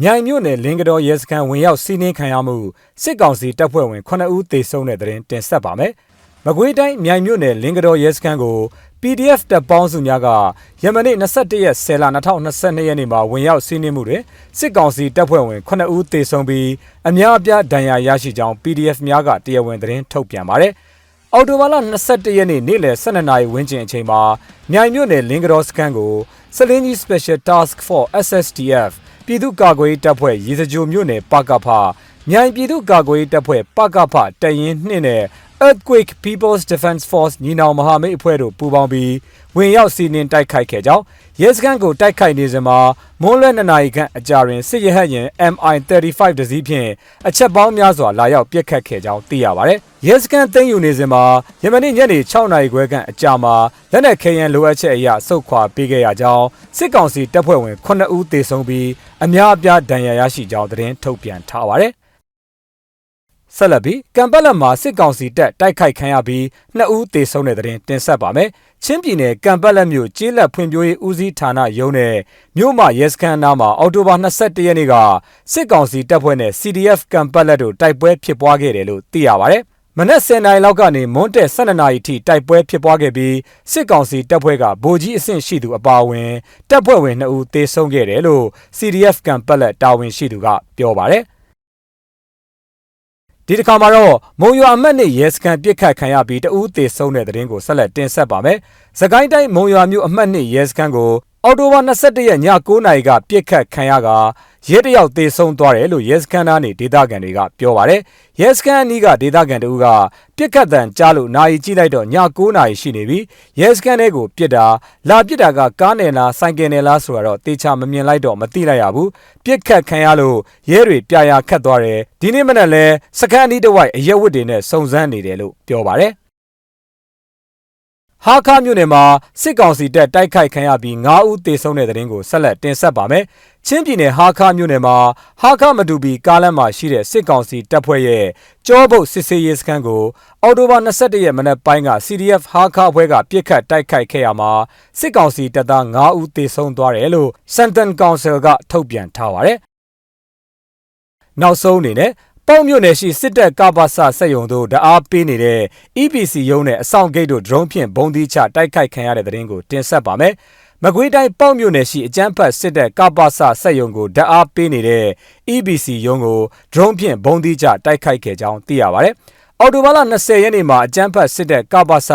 မြိုင်မြို့နယ်လင်းကတော်ရဲစခန်းဝင်ရောက်စီးနင်းခံရမှုစစ်ကောင်စီတပ်ဖွဲ့ဝင်9ဦးသေဆုံးတဲ့တဲ့ရင်တင်ဆက်ပါမယ်။မကွေးတိုင်းမြိုင်မြို့နယ်လင်းကတော်ရဲစခန်းကို PDF တပ်ပေါင်းစုများကယမနေ့21ရက်10လ2022ရက်နေ့မှာဝင်ရောက်စီးနင်းမှုတွင်စစ်ကောင်စီတပ်ဖွဲ့ဝင်9ဦးသေဆုံးပြီးအများအပြားဒဏ်ရာရရှိကြောင်း PDF များကတရားဝင်သတင်းထုတ်ပြန်ပါတယ်။အော်တိုဘာလ22ရက်နေ့နေ့လယ်12နာရီဝန်းကျင်အချိန်မှာမြိုင်မြို့နယ်လင်းကတော်စခန်းကိုစလင်းကြီး Special Task Force SSTF ပြည်သူ့ကာကွယ်ရေးတပ်ဖွဲ့ရေစကြိုမြို့နယ်ပကဖမြိုင်ပြည်သူ့ကာကွယ်ရေးတပ်ဖွဲ့ပကဖတရင်နှင့်နဲ့ Earthquake People's Defense Force ညီနောင်မဟာမိတ်အဖွဲ့တို့ပူးပေါင်းပြီးဝင်ရောက်စီးနင်းတိုက်ခိုက်ခဲ့ကြောင်းရဲစခန်းကိုတိုက်ခိုက်နေစဉ်မှာမွန်းလွဲ2နာရီခန့်အကြာတွင်စစ်ရဟတ်ယာဉ် MI-35 တစည်းဖြင့်အချက်ပေါင်းများစွာလာရောက်ပစ်ခတ်ခဲ့ကြောင်းသိရပါတယ်။ရဲစခန်းသိမ်းယူနေစဉ်မှာယမနေ့ညနေ6နာရီခွဲခန့်အကြာမှာလက်နက်ခဲယမ်းလိုအပ်ချက်အရစုခွာပေးခဲ့ရကြောင်းစစ်ကောင်စီတပ်ဖွဲ့ဝင်9ဦးသေဆုံးပြီးအများအပြားဒဏ်ရာရရှိကြောင်းသတင်းထုတ်ပြန်ထားပါတယ်။ ဆက်လက်ပြီးကံပက်လက်မှာစစ်ကောင်စီတပ်တိုက်ခိုက်ခံရပြီးနှစ်ဦးသေဆုံးတဲ့တဲ့ရင်တင်ဆက်ပါမယ်။ချင်းပြည်နယ်ကံပက်လက်မြို့ကျေးလက်ဖွံ့ဖြိုးရေးဦးစီးဌာနရုံးနဲ့မြို့မရဲစခန်းနားမှာအော်တိုဘာ22ရက်နေ့ကစစ်ကောင်စီတပ်ဖွဲ့နဲ့ CDF ကံပက်လက်တို့တိုက်ပွဲဖြစ်ပွားခဲ့တယ်လို့သိရပါဗျ။မနက်10:00နာရီလောက်ကနေမွန်းတက်12:00နာရီထိတိုက်ပွဲဖြစ်ပွားခဲ့ပြီးစစ်ကောင်စီတပ်ဖွဲ့ကဗိုလ်ကြီးအဆင့်ရှိသူအပါအဝင်တပ်ဖွဲ့ဝင်2ဦးသေဆုံးခဲ့တယ်လို့ CDF ကံပက်လက်တာဝန်ရှိသူကပြောပါတယ်။ ဒီတစ်ခါမှာတော့မုံရွာအမှတ်နဲ့ရဲစခန်းပြစ်ခတ်ခံရပြီးတဦးသေဆုံးတဲ့တဲ့ရင်ကိုဆက်လက်တင်ဆက်ပါမယ်။စကိုင်းတိုင်းမုံရွာမြို့အမှတ်နဲ့ရဲစခန်းကို အော်တိုဘာ22ရက်ည9:00နာရီကပြစ်ခတ်ခံရကရဲတယောက်သေဆုံးသွားတယ်လို့ရဲစခန်းသားနေဒေသခံတွေကပြောပါတယ်။ရဲစခန်းအနီးကဒေသခံတဦးကပြစ်ခတ်တံကြားလို့နာရီကြည့်လိုက်တော့ည9:00နာရီရှိနေပြီ။ရဲစခန်းထဲကိုပြစ်တာလာပြစ်တာကကားနယ်လားဆိုင်ကယ်နယ်လားဆိုတော့တေချာမမြင်လိုက်တော့မသိလိုက်ရဘူး။ပြစ်ခတ်ခံရလို့ရဲတွေပြာရာခတ်သွားတယ်။ဒီနေ့မနက်လဲစခန်းအနီးတစ်ဝိုက်အရက်ဝတ်တွေနဲ့စုံစမ်းနေတယ်လို့ပြောပါတယ်။ ဟာခမြို့နယ်မှာစစ်ကောင်စီတပ်တိုက်ခိုက်ခံရပြီး9ဦးသေဆုံးတဲ့တဲ့ရင်ကိုဆက်လက်တင်ဆက်ပါမယ်။ချင်းပြည်နယ်ဟာခမြို့နယ်မှာဟာခမတူပီကားလမ်းမှာရှိတဲ့စစ်ကောင်စီတပ်ဖွဲ့ရဲ့ကြောဘုတ်စစ်စေးရေးစခန်းကိုအော်တိုဘာ22ရက်မနက်ပိုင်းက CDF ဟာခအဖွဲ့ကပြစ်ခတ်တိုက်ခိုက်ခဲ့ရမှာစစ်ကောင်စီတပ်သား9ဦးသေဆုံးသွားတယ်လို့ Santan Council ကထုတ်ပြန်ထားပါတယ်။နောက်ဆုံးအနေနဲ့ ပေါက်မြို့နယ်ရှိစစ်တပ်ကပ္ပစစက်ယုံတို့တအားပေးနေတဲ့ EPC ရုံးနဲ့အဆောင်ဂိတ်တို့ drone ဖြင့်ဘုံသီးချတိုက်ခိုက်ခံရတဲ့တဲ့ရင်ကိုတင်ဆက်ပါမယ်။မကွေးတိုင်းပေါက်မြို့နယ်ရှိအကြမ်းဖက်စစ်တပ်ကပ္ပစစက်ယုံကိုတအားပေးနေတဲ့ EPC ရုံးကို drone ဖြင့်ဘုံသီးချတိုက်ခိုက်ခဲ့ကြောင်းသိရပါဗျ။ အော်တိုဘာလ20ရက်နေ့မှာအကြမ်းဖက်စစ်တပ်ကပ္ပစ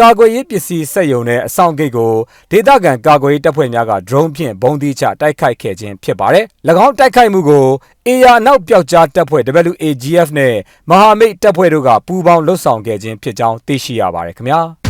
ကာကွယ်ရေးပစ္စည်းစက်ယုံနဲ့အဆောင်ဂိတ်ကိုဒေသခံကာကွယ်ရေးတပ်ဖွဲ့များက drone ဖြင့်ဘုံသီးချတိုက်ခိုက်ခဲ့ခြင်းဖြစ်ပါတယ်။၎င်းတိုက်ခိုက်မှုကိုအေယာနောက်ပျောက်ကြားတပ်ဖွဲ့ WAGF နဲ့မဟာမိတ်တပ်ဖွဲ့တို့ကပူးပေါင်းလှုပ်ဆောင်ခဲ့ခြင်းဖြစ်ကြောင်းသိရှိရပါတယ်ခင်ဗျာ။